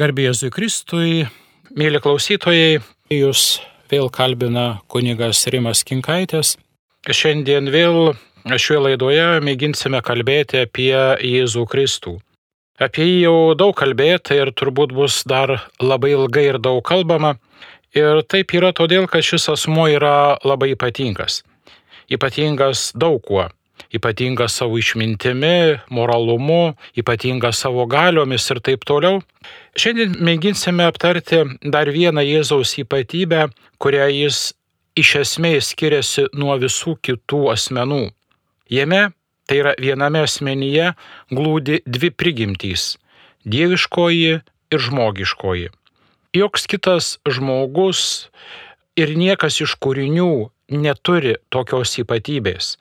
Garbėjai Kristui, mėly klausytojai, jūs vėl kalbina kunigas Rimas Kinkaitis. Šiandien vėl šioje laidoje mėginsime kalbėti apie Jėzų Kristų. Apie jį jau daug kalbėta ir turbūt bus dar labai ilgai ir daug kalbama. Ir taip yra todėl, kad šis asmo yra labai ypatingas. Ypatingas daug kuo ypatingas savo išmintimi, moralumu, ypatingas savo galiomis ir taip toliau. Šiandien mėginsime aptarti dar vieną Jėzaus ypatybę, kurią jis iš esmės skiriasi nuo visų kitų asmenų. Jame, tai yra viename asmenyje, glūdi dvi prigimtys - dieviškoji ir žmogiškoji. Joks kitas žmogus ir niekas iš kūrinių neturi tokios ypatybės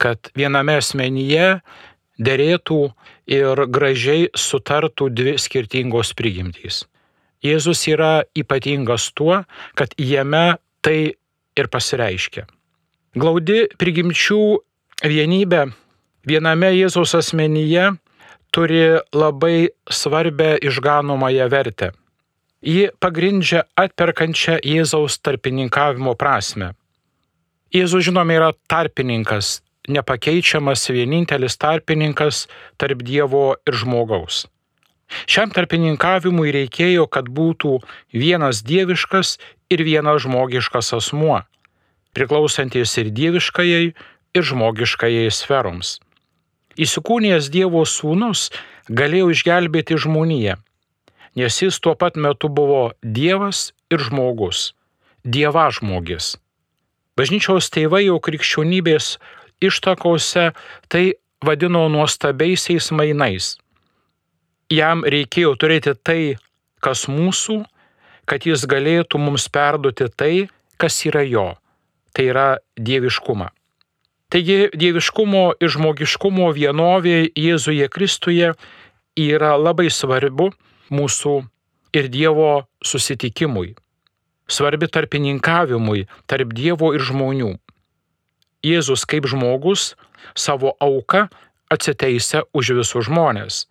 kad viename asmenyje dėrėtų ir gražiai sutartų dvi skirtingos prigimtys. Jėzus yra ypatingas tuo, kad jame tai ir pasireiškia. Glaudi prigimčių vienybė viename Jėzaus asmenyje turi labai svarbę išganomąją vertę. Ji pagrindžia atperkančią Jėzaus tarpininkavimo prasme. Jėzus žinome yra tarpininkas nepakeičiamas vienintelis tarpininkas tarp Dievo ir žmogaus. Šiam tarpininkavimui reikėjo, kad būtų vienas dieviškas ir vienas žmogiškas asmuo, priklausantis ir dieviškajai, ir žmogiškajai sferoms. Įsikūnijęs Dievo sūnus galėjo išgelbėti žmoniją, nes jis tuo pat metu buvo Dievas ir žmogus, Dieva žmogis. Bažnyčiaus tėvai jau krikščionybės ištakose tai vadino nuostabiaisiais mainais. Jam reikėjo turėti tai, kas mūsų, kad jis galėtų mums perduoti tai, kas yra jo. Tai yra dieviškumą. Taigi dieviškumo ir žmogiškumo vienovė Jėzuje Kristuje yra labai svarbu mūsų ir Dievo susitikimui. Svarbi tarpininkavimui tarp Dievo ir žmonių. Jėzus kaip žmogus savo auką atsiteisė už visus žmonės.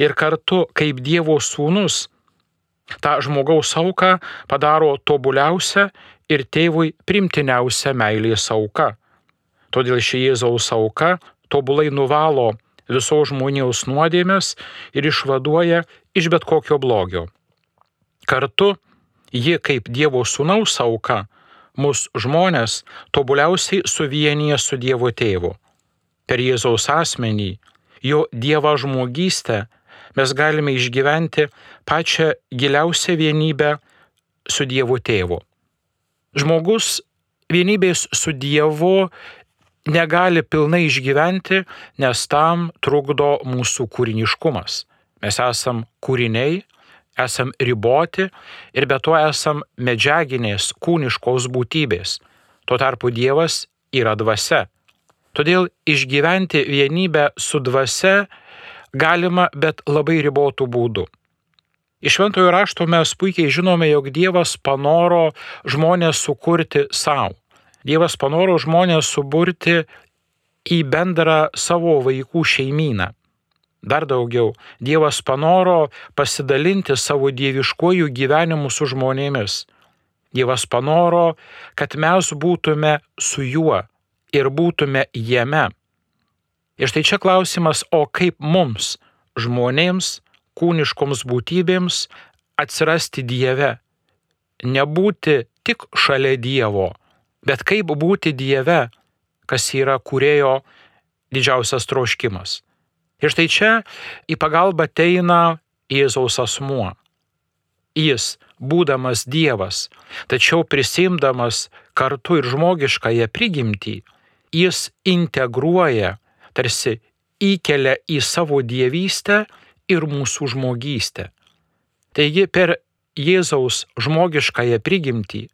Ir kartu kaip Dievo sūnus tą žmogaus auką padaro tobuliausią ir tėvui primtiniausią meilės auką. Todėl ši Jėzaus auka tobulai nuvalo visos žmonijos nuodėmės ir išvaduoja iš bet kokio blogio. Kartu ji kaip Dievo sūnaus auka mus žmonės tobuliausiai suvienyje su Dievo tėvu. Per Jėzaus asmenį, jo Dievo žmogystę mes galime išgyventi pačią giliausią vienybę su Dievo tėvu. Žmogus vienybės su Dievu negali pilnai išgyventi, nes tam trukdo mūsų kūriniškumas. Mes esam kūriniai, esam riboti ir be to esam medžiaginės kūniškos būtybės. Tuo tarpu Dievas yra dvasia. Todėl išgyventi vienybę su dvasia galima, bet labai ribotų būdų. Iš šventojo rašto mes puikiai žinome, jog Dievas panoro žmonės sukurti savo. Dievas panoro žmonės suburti į bendrą savo vaikų šeimyną. Dar daugiau, Dievas panoro pasidalinti savo dieviškojų gyvenimu su žmonėmis. Dievas panoro, kad mes būtume su juo ir būtume jame. Ir štai čia klausimas, o kaip mums, žmonėms, kūniškoms būtybėms, atsirasti Dieve? Nebūti tik šalia Dievo, bet kaip būti Dieve, kas yra kurėjo didžiausias troškimas. Ir štai čia į pagalbą ateina Jėzaus asmuo. Jis, būdamas Dievas, tačiau prisimdamas kartu ir žmogiškąją prigimtį, jis integruoja, tarsi įkelia į savo dievystę ir mūsų žmogystę. Taigi per Jėzaus žmogiškąją prigimtį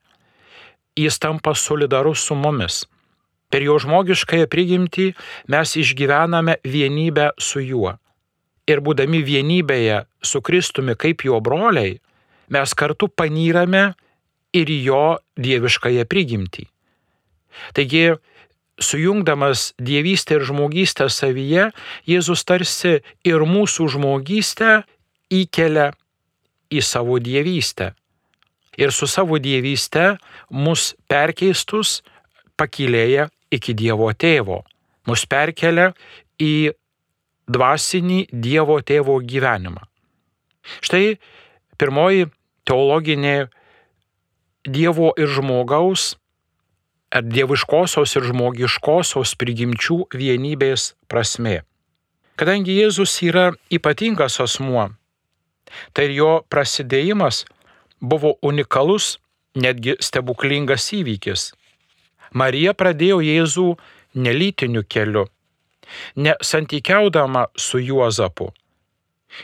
jis tampa solidarus su mumis. Per jo žmogiškąją prigimtį mes išgyvename vienybę su juo. Ir būdami vienybėje su Kristumi kaip jo broliai, mes kartu panyrame ir jo dieviškąją prigimtį. Taigi, sujungdamas dievystę ir žmogystę savyje, Jėzus tarsi ir mūsų žmogystę įkelia į savo dievystę. Ir su savo dievyste mus perkeistus pakilėja iki Dievo tėvo. Mus perkelia į dvasinį Dievo tėvo gyvenimą. Štai pirmoji teologinė Dievo ir žmogaus, ar dieviškosios ir žmogiškosios prigimčių vienybės prasme. Kadangi Jėzus yra ypatingas asmuo, tai jo prasidėjimas buvo unikalus, netgi stebuklingas įvykis. Marija pradėjo Jėzų nelytiniu keliu, nesantykiaudama su Juozapu.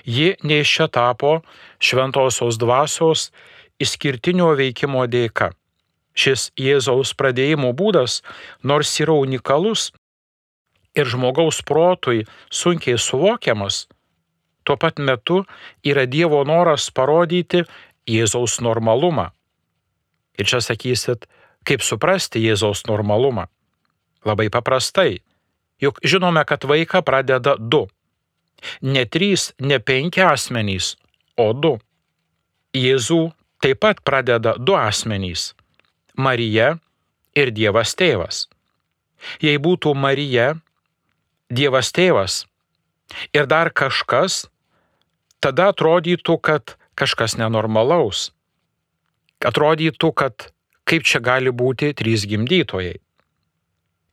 Ji neiščia tapo šventosios dvasios išskirtinio veikimo dėka. Šis Jėzaus pradėjimo būdas, nors yra unikalus ir žmogaus protui sunkiai suvokiamas, tuo pat metu yra Dievo noras parodyti Jėzaus normalumą. Ir čia sakysit, kaip suprasti Jėzaus normalumą? Labai paprastai. Juk žinome, kad vaiką pradeda du. Ne trys, ne penki asmenys, o du. Jėzų taip pat pradeda du asmenys - Marija ir Dievas tėvas. Jei būtų Marija, Dievas tėvas ir dar kažkas, tada atrodytų, kad kažkas nenormalaus. Atrodytų, kad kaip čia gali būti trys gimdytojai.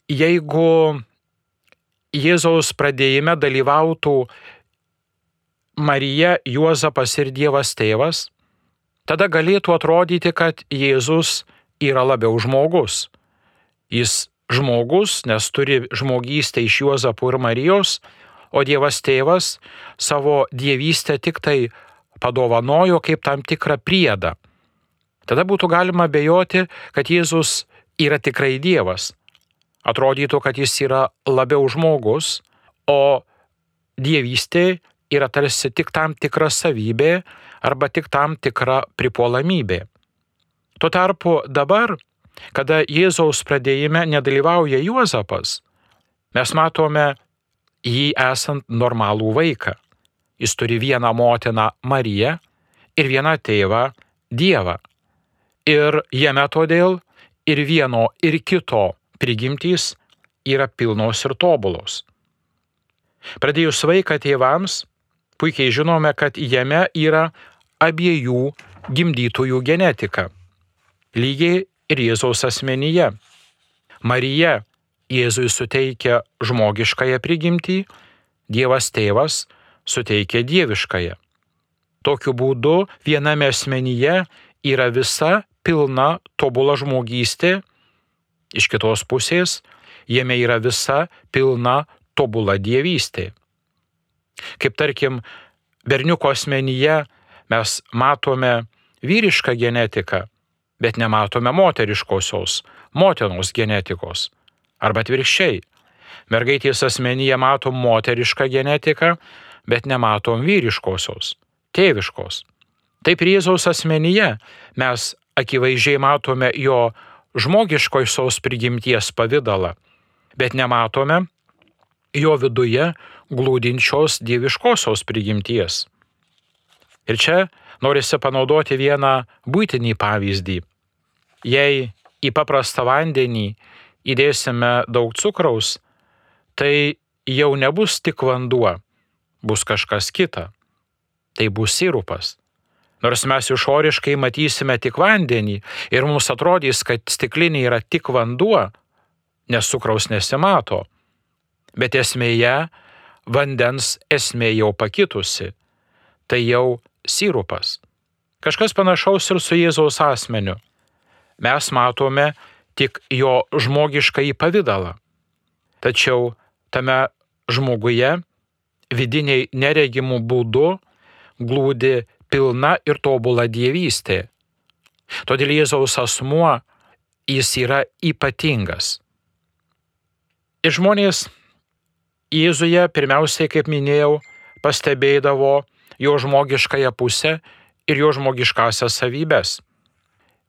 Jeigu Jėzaus pradėjime dalyvautų Marija, Juozapas ir Dievas tėvas, tada galėtų atrodyti, kad Jėzus yra labiau žmogus. Jis žmogus, nes turi žmogystę iš Juozapo ir Marijos, o Dievas tėvas savo dievystę tik tai padovanojo kaip tam tikrą priedą. Tada būtų galima bejoti, kad Jėzus yra tikrai Dievas atrodytų, kad jis yra labiau žmogus, o dievystė yra tarsi tik tam tikra savybė arba tik tam tikra pripuolamybė. Tuo tarpu dabar, kada Jėzaus pradėjime nedalyvauja Juozapas, mes matome jį esant normalų vaiką. Jis turi vieną motiną Mariją ir vieną tėvą Dievą. Ir jame todėl ir vieno, ir kito prigimtys yra pilnos ir tobulos. Pradėjus vaiką tėvams, puikiai žinome, kad jame yra abiejų gimdytojų genetika. Lygiai ir Jėzaus asmenyje. Marija Jėzui suteikia žmogiškąją prigimtį, Dievas tėvas suteikia dieviškąją. Tokiu būdu viename asmenyje yra visa pilna tobula žmogystė Iš kitos pusės, jame yra visa pilna tobula dievystė. Kaip tarkim, berniuko asmenyje mes matome vyrišką genetiką, bet nematome moteriškosios, motinos genetikos. Arba atvirkščiai, mergaitės asmenyje matom moterišką genetiką, bet nematom vyriškosios, tėviškos. Taip Jėzaus asmenyje mes akivaizdžiai matome jo žmogiškosios prigimties pavydalą, bet nematome jo viduje glūdinčios dieviškosios prigimties. Ir čia norisi panaudoti vieną būtinį pavyzdį. Jei į paprastą vandenį įdėsime daug cukraus, tai jau nebus tik vanduo, bus kažkas kita. Tai bus sirupas. Nors mes išoriškai matysime tik vandenį ir mums atrodys, kad stiklinė yra tik vanduo, nes cukraus nesimato. Bet esmėje vandens esmė jau pakitusi. Tai jau sirupas. Kažkas panašaus ir su Jėzaus asmeniu. Mes matome tik jo žmogišką į pavydalą. Tačiau tame žmoguje vidiniai neregimų būdu glūdi pilna ir tobula dievystė. Todėl Jėzaus asmuo jis yra ypatingas. Ir žmonės Jėzuje pirmiausiai, kaip minėjau, pastebėdavo jo žmogiškąją pusę ir jo žmogiškasias savybės.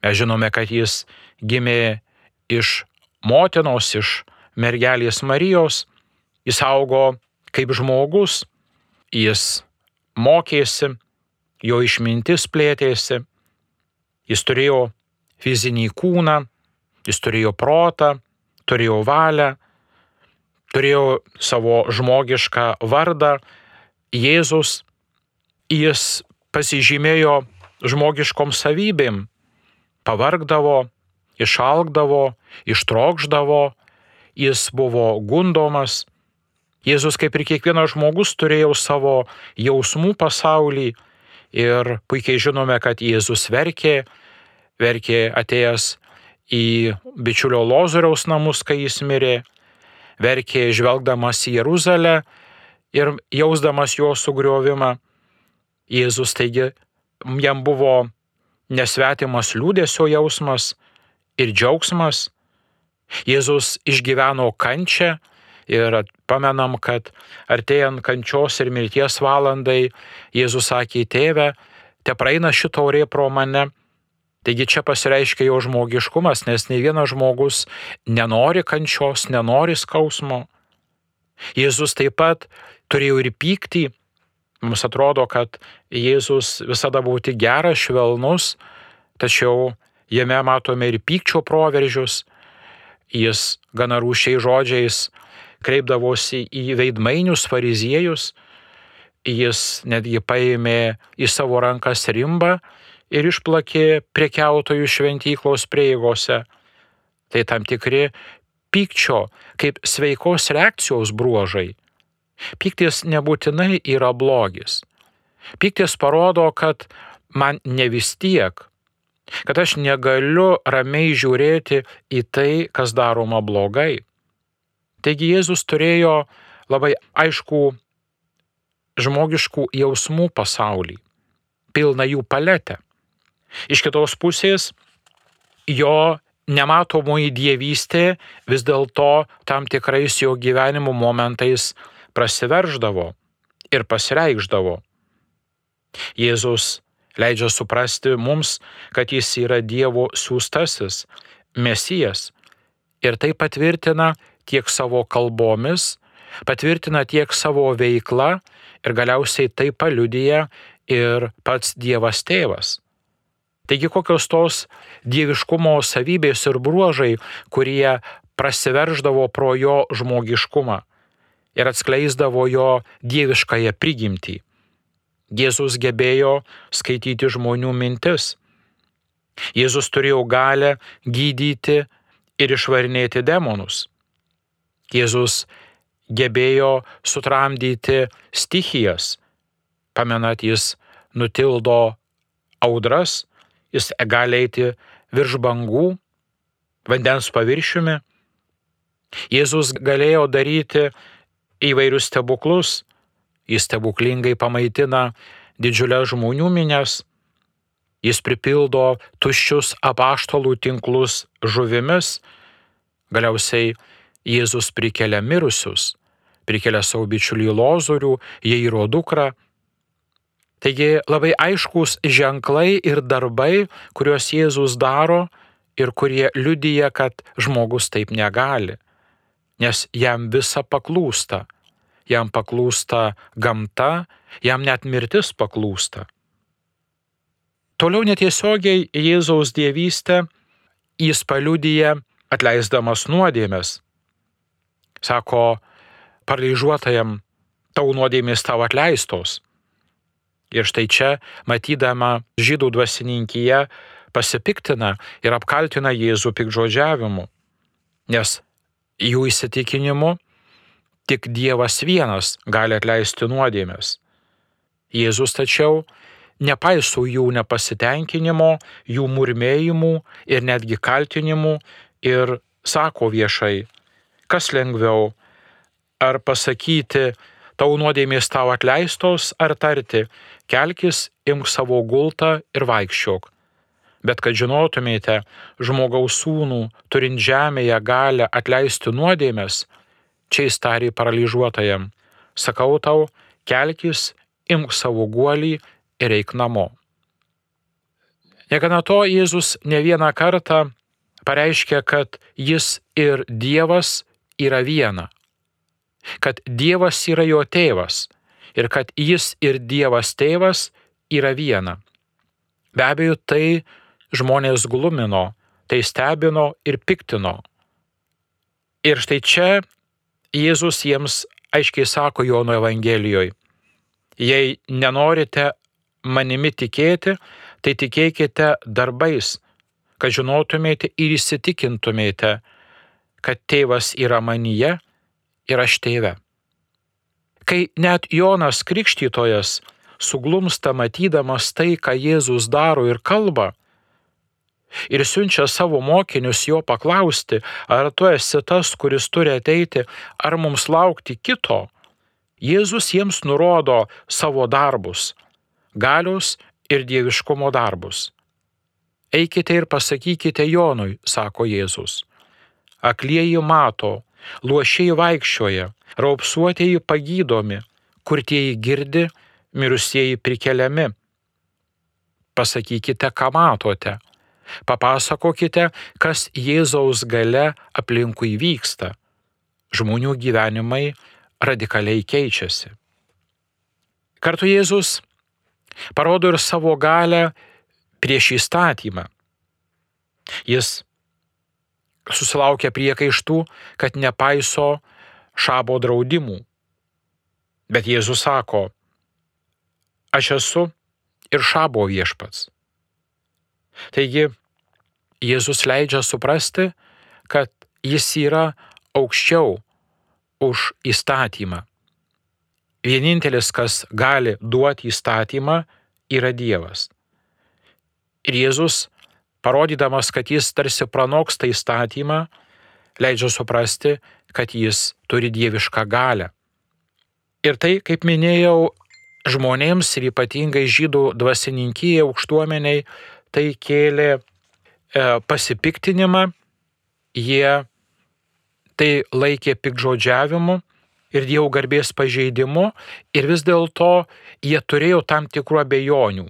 Mes žinome, kad jis gimė iš motinos, iš mergelės Marijos, jis augo kaip žmogus, jis mokėsi, jo išmintis plėtėsi, jis turėjo fizinį kūną, jis turėjo protą, turėjo valią, turėjo savo žmogišką vardą, Jėzus, jis pasižymėjo žmogiškom savybėm, pavargdavo, išalkdavo, ištrokšdavo, jis buvo gundomas. Jėzus, kaip ir kiekvienas žmogus, turėjo savo jausmų pasaulį ir puikiai žinome, kad Jėzus verkė, verkė atėjęs į bičiulio Lozoriaus namus, kai jis mirė, verkė žvelgdamas į Jeruzalę ir jausdamas jo sugriovimą. Jėzus taigi jam buvo nesvetimas liūdėsio jausmas ir džiaugsmas. Jėzus išgyveno kančią ir pamenam, kad artėjant kančios ir mirties valandai Jėzus sakė, tėve, te praeina šito orė pro mane. Taigi čia pasireiškia jo žmogiškumas, nes ne vienas žmogus nenori kančios, nenori skausmo. Jėzus taip pat turėjo ir pyktį, Mums atrodo, kad Jėzus visada buvo tik geras, švelnus, tačiau jame matome ir pykčio proveržius. Jis gana rūšiai žodžiais kreipdavosi į veidmainius fariziejus, jis netgi paėmė į savo rankas rimbą ir išplakė prekiautojų šventyklos prieigose. Tai tam tikri pykčio kaip sveikos reakcijos bruožai. Piktis nebūtinai yra blogis. Piktis parodo, kad man ne vis tiek, kad aš negaliu ramiai žiūrėti į tai, kas daroma blogai. Taigi Jėzus turėjo labai aišku žmogiškų jausmų pasaulį, pilną jų paletę. Iš kitos pusės, jo nematomoji dievystė vis dėlto tam tikrais jo gyvenimo momentais prasiverždavo ir pasireikždavo. Jėzus leidžia suprasti mums, kad jis yra Dievo siūstasis, mesijas ir tai patvirtina tiek savo kalbomis, patvirtina tiek savo veikla ir galiausiai tai paliudyja ir pats Dievas tėvas. Taigi kokios tos dieviškumo savybės ir bruožai, kurie prasiverždavo pro jo žmogiškumą ir atskleisdavo jo dieviškąją prigimtį. Jėzus gebėjo skaityti žmonių mintis. Jėzus turėjo galę gydyti ir išvarinėti demonus. Jėzus gebėjo sutramdyti stichijas. Pamenat, jis nutildo audras, jis gali eiti virš bangų, vandens paviršiumi. Jėzus galėjo daryti įvairius stebuklus, jis stebuklingai pamaitina didžiulę žmonių minės, jis pripildo tuščius apaštalų tinklus žuvimis, galiausiai Jėzus prikelia mirusius, prikelia savo bičiulį Lozorių, Jairo dukrą. Taigi labai aiškus ženklai ir darbai, kuriuos Jėzus daro ir kurie liudyja, kad žmogus taip negali nes jam visa paklūsta. Jam paklūsta gamta, jam net mirtis paklūsta. Toliau netiesiogiai Jėzaus dievystę jis paliudyja atleisdamas nuodėmės. Sako, paralyžiuotajam, tau nuodėmės tau atleistos. Ir štai čia, matydama žydų dvasininkyje, pasipiktina ir apkaltina Jėzų pikdžodžiavimu. Nes jų įsitikinimu tik Dievas vienas gali atleisti nuodėmės. Jėzus tačiau nepaiso jų nepasitenkinimo, jų murmėjimų ir netgi kaltinimų ir sako viešai, kas lengviau, ar pasakyti, tau nuodėmės tau atleistos, ar tarti, kelkis, imk savo gultą ir vaikščiok bet kad žinotumėte žmogaus sūnų, turint žemėje galę atleisti nuodėmės, čia jis tarė paralyžiuotajam, sakau tau, kelkis, imk savo guolį ir eik namo. Negana to Jėzus ne vieną kartą pareiškia, kad jis ir Dievas yra viena, kad Dievas yra jo tėvas ir kad jis ir Dievas tėvas yra viena. Be abejo, tai žmonės glumino, tai stebino ir piktino. Ir štai čia Jėzus jiems aiškiai sako Jono Evangelijoje, jei nenorite manimi tikėti, tai tikėkite darbais, kad žinotumėte ir įsitikintumėte, kad tėvas yra manyje ir aš tėve. Kai net Jonas Krikštytojas suglumsta matydamas tai, ką Jėzus daro ir kalba, ir siunčia savo mokinius jo paklausti, ar tu esi tas, kuris turi ateiti, ar mums laukti kito, Jėzus jiems nurodo savo darbus - galios ir dieviškumo darbus. Eikite ir pasakykite Jonui, sako Jėzus. Aklieji mato, luošiai vaikščioja, raupsuotieji pagydomi, kurtieji girdi, mirusieji prikeliami. Pasakykite, ką matote. Papasakokite, kas Jėzaus gale aplinkui vyksta. Žmonių gyvenimai radikaliai keičiasi. Kartu Jėzus parodo ir savo galę prieš įstatymą. Jis susilaukia priekaištų, kad nepaiso šabo draudimų. Bet Jėzus sako, aš esu ir šabo viešpats. Taigi, Jėzus leidžia suprasti, kad jis yra aukščiau už įstatymą. Vienintelis, kas gali duoti įstatymą, yra Dievas. Ir Jėzus, parodydamas, kad jis tarsi pranoksta įstatymą, leidžia suprasti, kad jis turi dievišką galę. Ir tai, kaip minėjau, žmonėms ir ypatingai žydų dvasininkijai aukštuomeniai tai kėlė e, pasipiktinimą, jie tai laikė pikžodžiavimu ir Dievo garbės pažeidimu ir vis dėlto jie turėjo tam tikrų abejonių.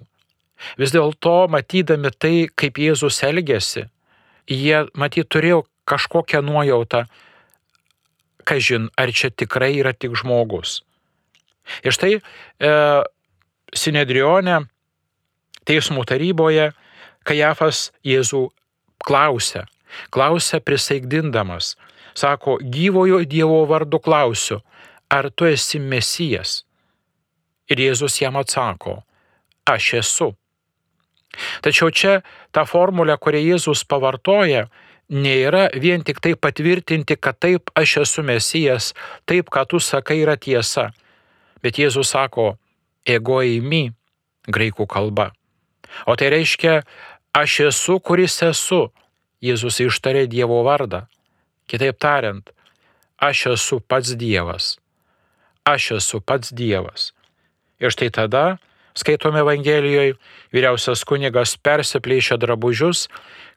Vis dėlto, matydami tai, kaip Jėzus elgėsi, jie matyt turėjo kažkokią nuojautą, kažin, ar čia tikrai yra tik žmogus. Ir štai e, Sinedrione, teismų taryboje, Kajafas Jėzų klausia, klausia prisaigdindamas, sako, gyvojo Dievo vardu klausiu, ar tu esi mesijas? Ir Jėzus jam atsako, aš esu. Tačiau čia ta formulė, kurią Jėzus pavartoja, nėra vien tik tai patvirtinti, kad taip aš esu mesijas, taip, ką tu sakai, yra tiesa. Bet Jėzus sako, ego įmi, graikų kalba. O tai reiškia, aš esu, kuris esu. Jėzus ištarė Dievo vardą. Kitaip tariant, aš esu pats Dievas. Aš esu pats Dievas. Ir štai tada, skaitome Evangelijoje, vyriausias kunigas persiplėšia drabužius,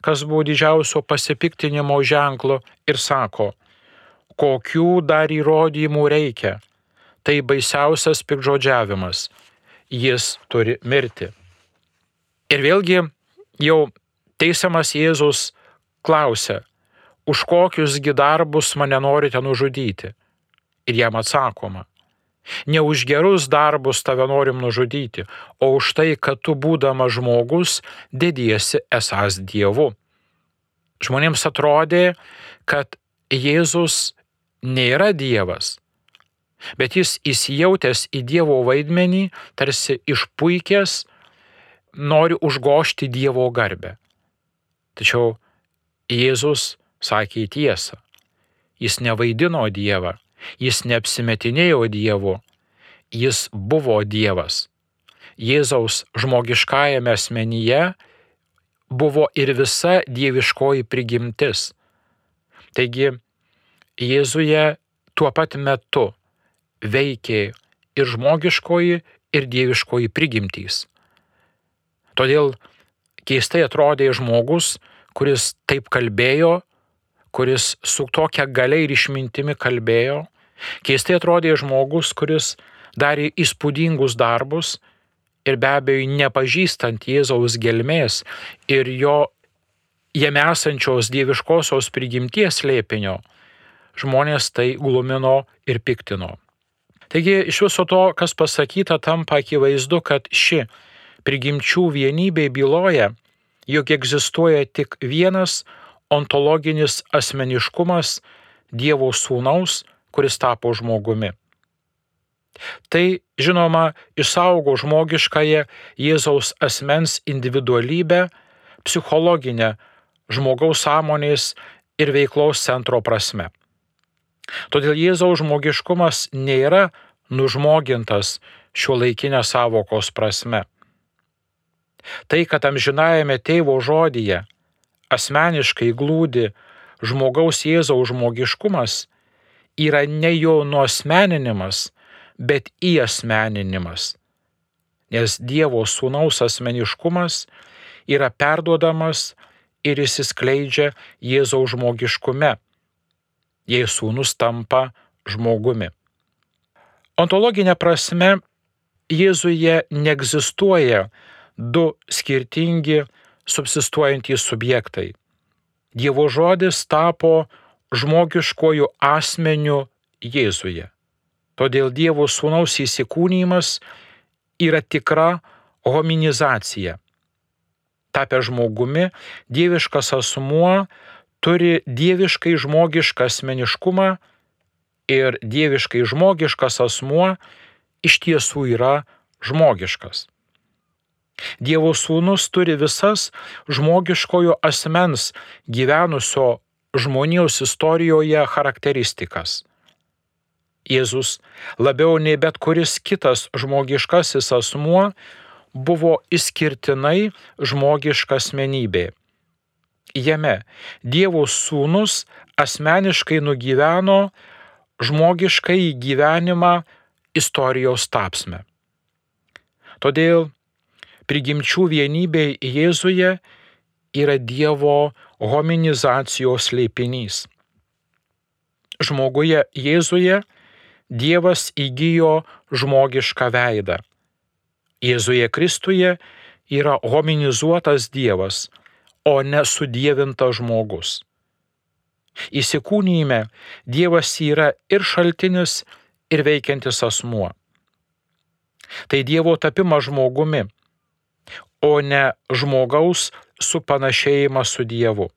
kas buvo didžiausio pasipiktinimo ženklo ir sako, kokių dar įrodymų reikia. Tai baisiausias pikžodžiavimas. Jis turi mirti. Ir vėlgi jau teisiamas Jėzus klausia, už kokiusgi darbus mane norite nužudyti? Ir jam atsakoma, ne už gerus darbus tave norim nužudyti, o už tai, kad tu būdama žmogus dėdiesi esas Dievu. Žmonėms atrodė, kad Jėzus nėra Dievas, bet jis įsijautęs į Dievo vaidmenį, tarsi išpuikęs, nori užgošti Dievo garbę. Tačiau Jėzus sakė tiesą. Jis nevaidino Dievą, jis neapsimetinėjo Dievu, jis buvo Dievas. Jėzaus žmogiškajame asmenyje buvo ir visa dieviškoji prigimtis. Taigi Jėzuje tuo pat metu veikė ir žmogiškoji, ir dieviškoji prigimtys. Todėl keistai atrodė žmogus, kuris taip kalbėjo, kuris su tokia galia ir išmintimi kalbėjo. Keistai atrodė žmogus, kuris darė įspūdingus darbus ir be abejo nepažįstant Jėzaus gelmės ir jo jame esančios dieviškosios prigimties lėpinio, žmonės tai glumino ir piktino. Taigi iš viso to, kas pasakyta, tampa akivaizdu, kad ši prigimčių vienybė byloja, jog egzistuoja tik vienas ontologinis asmeniškumas Dievo sūnaus, kuris tapo žmogumi. Tai, žinoma, išsaugo žmogiškąją Jėzaus asmens individualybę, psichologinę žmogaus sąmonės ir veiklos centro prasme. Todėl Jėzaus žmogiškumas nėra nužmogintas šio laikinę savokos prasme. Tai, kad amžinajame tėvo žodyje asmeniškai glūdi žmogaus Jėzaus žmogiškumas, yra ne jo nuosmeninimas, bet įasmeninimas. Nes Dievo sūnaus asmeniškumas yra perduodamas ir įsiskleidžia Jėzaus žmogiškume, jei sūnus tampa žmogumi. Ontologinė prasme Jėzuje neegzistuoja du skirtingi subsistuojantys subjektai. Dievo žodis tapo žmogiškojų asmeniu Jėzuje. Todėl Dievo sūnaus įsikūnymas yra tikra hominizacija. Tapę žmogumi, dieviškas asmuo turi dieviškai žmogišką asmeniškumą ir dieviškai žmogiškas asmuo iš tiesų yra žmogiškas. Dievo sūnus turi visas žmogiškojo asmens gyvenusio žmonijos istorijoje charakteristikas. Jėzus labiau nei bet kuris kitas žmogiškasis asmuo buvo išskirtinai žmogiška asmenybė. Jame Dievo sūnus asmeniškai nugyveno žmogiškai gyvenimą istorijos tapsme. Todėl prigimčių vienybė Jėzuje yra Dievo hominizacijos leipinys. Žmoguje Jėzuje Dievas įgyjo žmogišką veidą. Jėzuje Kristuje yra hominizuotas Dievas, o ne sudėvintas žmogus. Įsikūnyme Dievas yra ir šaltinis, ir veikiantis asmuo. Tai Dievo tapimas žmogumi, o ne žmogaus supanašėjimas su Dievu.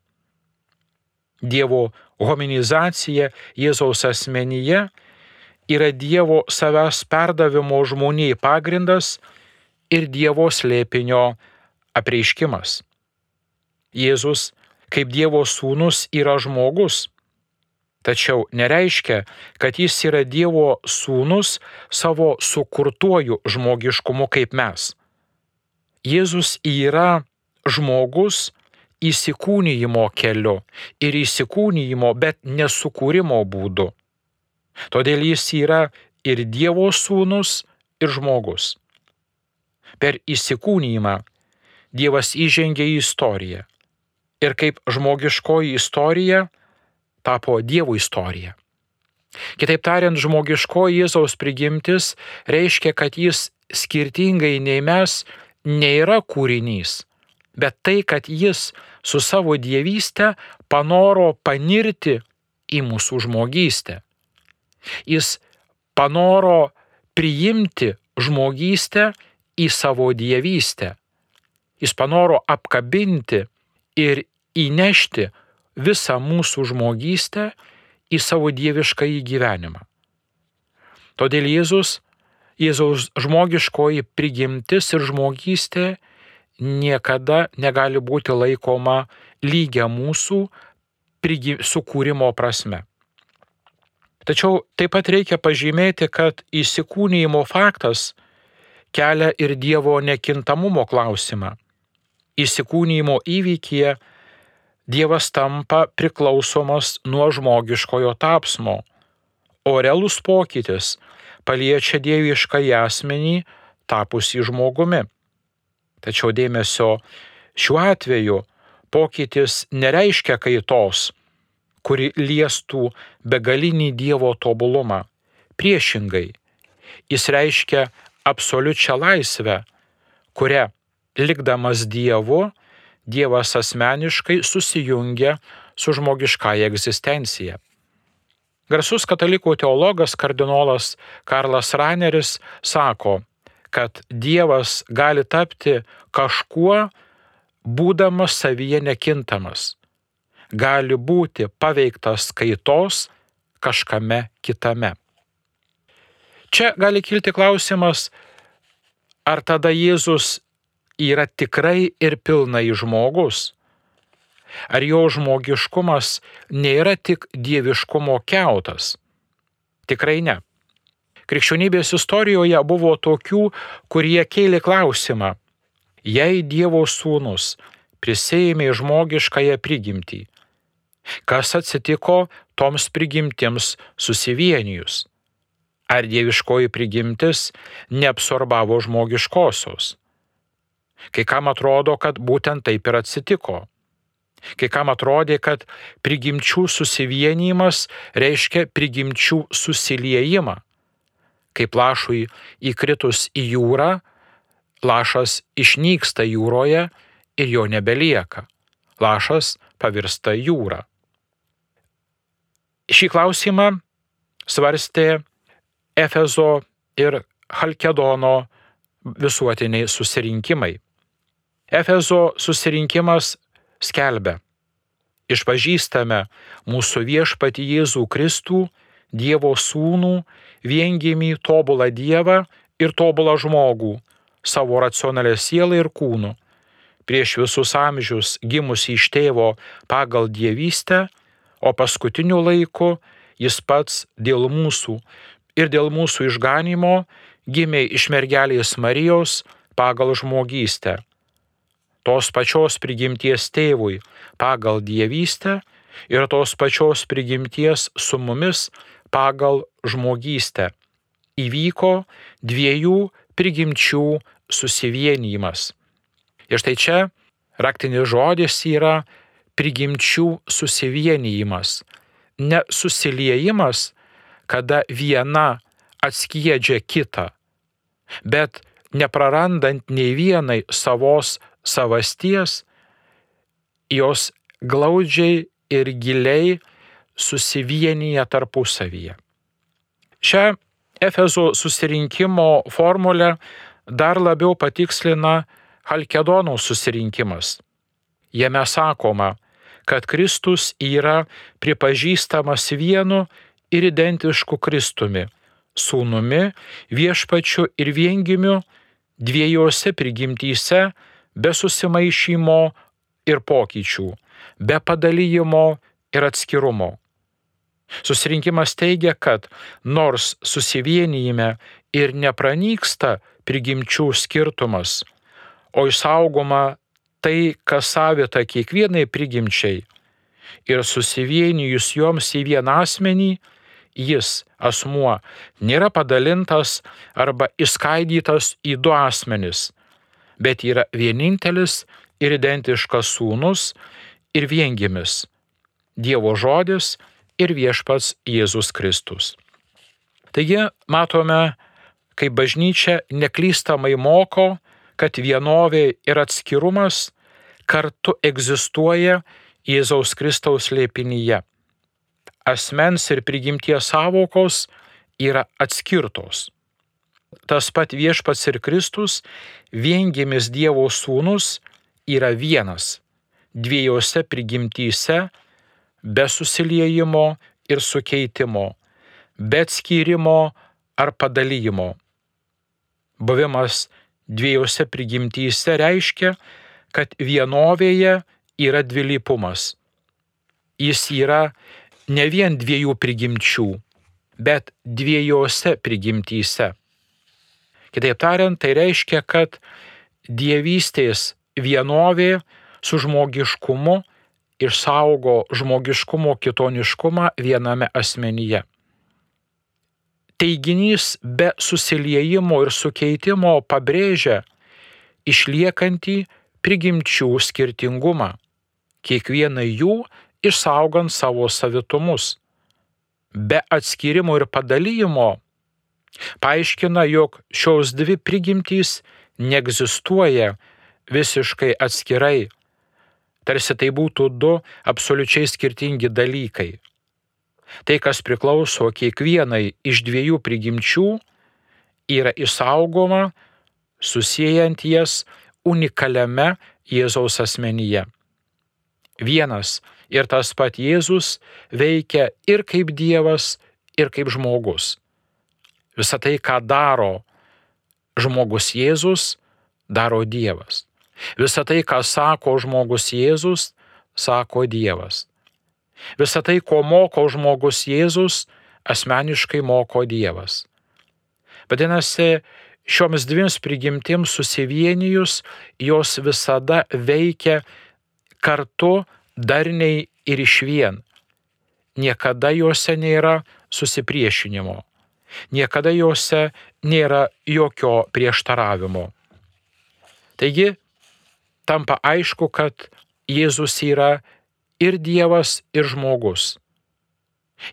Dievo hominizacija Jėzaus asmenyje yra Dievo savęs perdavimo žmoniai pagrindas ir Dievo slėpinio apreiškimas. Jėzus kaip Dievo sūnus yra žmogus. Tačiau nereiškia, kad jis yra Dievo sūnus savo sukurtuoju žmogiškumu kaip mes. Jėzus yra žmogus įsikūnyjimo keliu ir įsikūnyjimo, bet nesukūrimo būdu. Todėl jis yra ir Dievo sūnus, ir žmogus. Per įsikūnyjimą Dievas įžengė į istoriją ir kaip žmogiškoji istorija tapo Dievo istorija. Kitaip tariant, žmogiškoji Jėzaus prigimtis reiškia, kad jis skirtingai nei mes nėra kūrinys, bet tai, kad jis su savo dievystė panoro panirti į mūsų žmogystę. Jis panoro priimti žmogystę į savo dievystę. Jis panoro apkabinti ir įnešti visą mūsų žmogystę į savo dievišką įgyvenimą. Todėl Jėzus, Jėzaus žmogiškoji prigimtis ir žmogystė niekada negali būti laikoma lygia mūsų sukūrimo prasme. Tačiau taip pat reikia pažymėti, kad įsikūnyjimo faktas kelia ir Dievo nekintamumo klausimą įsikūnymo įvykyje Dievas tampa priklausomas nuo žmogiškojo tapsmo, o realus pokytis paliečia dievišką asmenį tapusį žmogumi. Tačiau dėmesio šiuo atveju pokytis nereiškia kaitos, kuri liestų begalinį Dievo tobulumą. Priešingai, jis reiškia absoliučią laisvę, kurią likdamas Dievu, Dievas asmeniškai susijungia su žmogiškąja egzistencija. Garsus katalikų teologas kardinolas Karlas Raneris sako, kad Dievas gali tapti kažkuo, būdamas savyje nekintamas. Gali būti paveiktas kaitos kažkame kitame. Čia gali kilti klausimas, ar tada Jėzus yra tikrai ir pilnai žmogus? Ar jo žmogiškumas nėra tik dieviškumo keutas? Tikrai ne. Krikščionybės istorijoje buvo tokių, kurie kėlė klausimą, jei Dievo sūnus prisėmė žmogiškąją prigimtį, kas atsitiko toms prigimtims susivienijus? Ar dieviškoji prigimtis neabsorbavo žmogiškosios? Kai kam atrodo, kad būtent taip ir atsitiko. Kai kam atrodė, kad prigimčių susivienijimas reiškia prigimčių susiliejimą. Kaip lašui įkritus į jūrą, lašas išnyksta jūroje ir jo nebelieka. Lašas pavirsta jūra. Šį klausimą svarstė Efezo ir Halkedono visuotiniai susirinkimai. Efezo susirinkimas skelbia, išpažįstame mūsų viešpati Jėzų Kristų, Dievo sūnų, viengimį tobulą Dievą ir tobulą žmogų, savo racionalę sielą ir kūnų, prieš visus amžius gimusi iš tėvo pagal dievystę, o paskutiniu laiku jis pats dėl mūsų ir dėl mūsų išganimo gimė iš mergelės Marijos pagal žmogystę. Tos pačios prigimties tėvui pagal dievystę ir tos pačios prigimties su mumis pagal žmogystę. Įvyko dviejų prigimčių susivienijimas. Ir štai čia raktinis žodis yra prigimčių susivienijimas. Ne susiliejimas, kada viena atskiedžia kitą, bet neprarandant nei vienai savos savasties, jos glaudžiai ir giliai susivienyje tarpusavyje. Šią Efezo susirinkimo formulę dar labiau patikslina Halkedonų susirinkimas. Jame sakoma, kad Kristus yra pripažįstamas vienu ir identišku Kristumi, sūnumi, viešpačiu ir viengimiu dviejose prigimtyse be susimaišymo ir pokyčių, be padalyjimo ir atskirumo. Susirinkimas teigia, kad nors susivienijime ir nepranyksta prigimčių skirtumas, o išsaugoma tai, kas savita kiekvienai prigimčiai, ir susivienijus joms į vieną asmenį, jis, asmuo, nėra padalintas arba išskaidytas į du asmenis, bet yra vienintelis ir identiškas sūnus ir viengimis - Dievo žodis ir viešpats Jėzus Kristus. Taigi matome, kaip bažnyčia neklystamai moko, kad vienovė ir atskirumas kartu egzistuoja Jėzaus Kristaus lėpinyje. Asmens ir prigimties savokos yra atskirtos tas pat viešpats ir Kristus, viengimis Dievo sūnus, yra vienas dviejose prigimtyse, be susiliejimo ir sukeitimo, be skyrimo ar padalymo. Buvimas dviejose prigimtyse reiškia, kad vienovėje yra dvilypumas. Jis yra ne vien dviejų prigimčių, bet dviejose prigimtyse. Kitaip tariant, tai reiškia, kad dievystės vienovė su žmogiškumu išsaugo žmogiškumo kitoniškumą viename asmenyje. Teiginys be susiliejimo ir sukeitimo pabrėžia išliekantį prigimčių skirtingumą, kiekvieną jų išsaugant savo savitumus. Be atskirimo ir padalymo paaiškina, jog šios dvi prigimtys neegzistuoja visiškai atskirai, tarsi tai būtų du absoliučiai skirtingi dalykai. Tai, kas priklauso kiekvienai iš dviejų prigimčių, yra išsaugoma susijęjant jas unikaliame Jėzaus asmenyje. Vienas ir tas pat Jėzus veikia ir kaip Dievas, ir kaip žmogus. Visą tai, ką daro žmogus Jėzus, daro Dievas. Visą tai, ką sako žmogus Jėzus, sako Dievas. Visą tai, ko moko žmogus Jėzus, asmeniškai moko Dievas. Vadinasi, šioms dviems prigimtims susivienijus, jos visada veikia kartu darniai ir iš vien. Niekada juose nėra susipriešinimo. Niekada juose nėra jokio prieštaravimo. Taigi, tampa aišku, kad Jėzus yra ir Dievas, ir žmogus.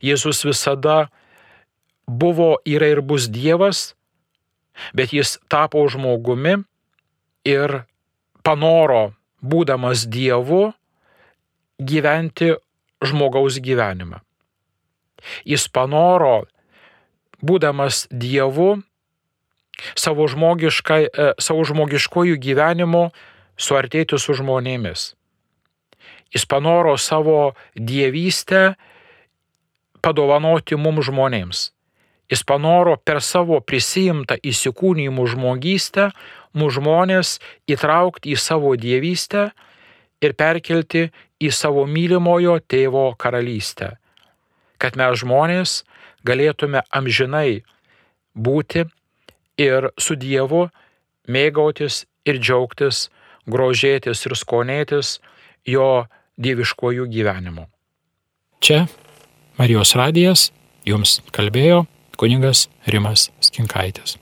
Jėzus visada buvo, yra ir bus Dievas, bet jis tapo žmogumi ir panoro, būdamas Dievu, gyventi žmogaus gyvenimą. Jis panoro, būdamas Dievu, savo, e, savo žmogiškojų gyvenimu suartėti su žmonėmis. Jis panoro savo dievystę padovanoti mums žmonėms. Jis panoro per savo prisijimtą įsikūnymų žmogystę mūsų žmonės įtraukti į savo dievystę ir perkelti į savo mylimojo tėvo karalystę, kad mes žmonės galėtume amžinai būti ir su Dievu mėgautis ir džiaugtis, grožėtis ir skonėtis jo dieviškojų gyvenimu. Čia Marijos radijas jums kalbėjo kuningas Rimas Skinkaitis.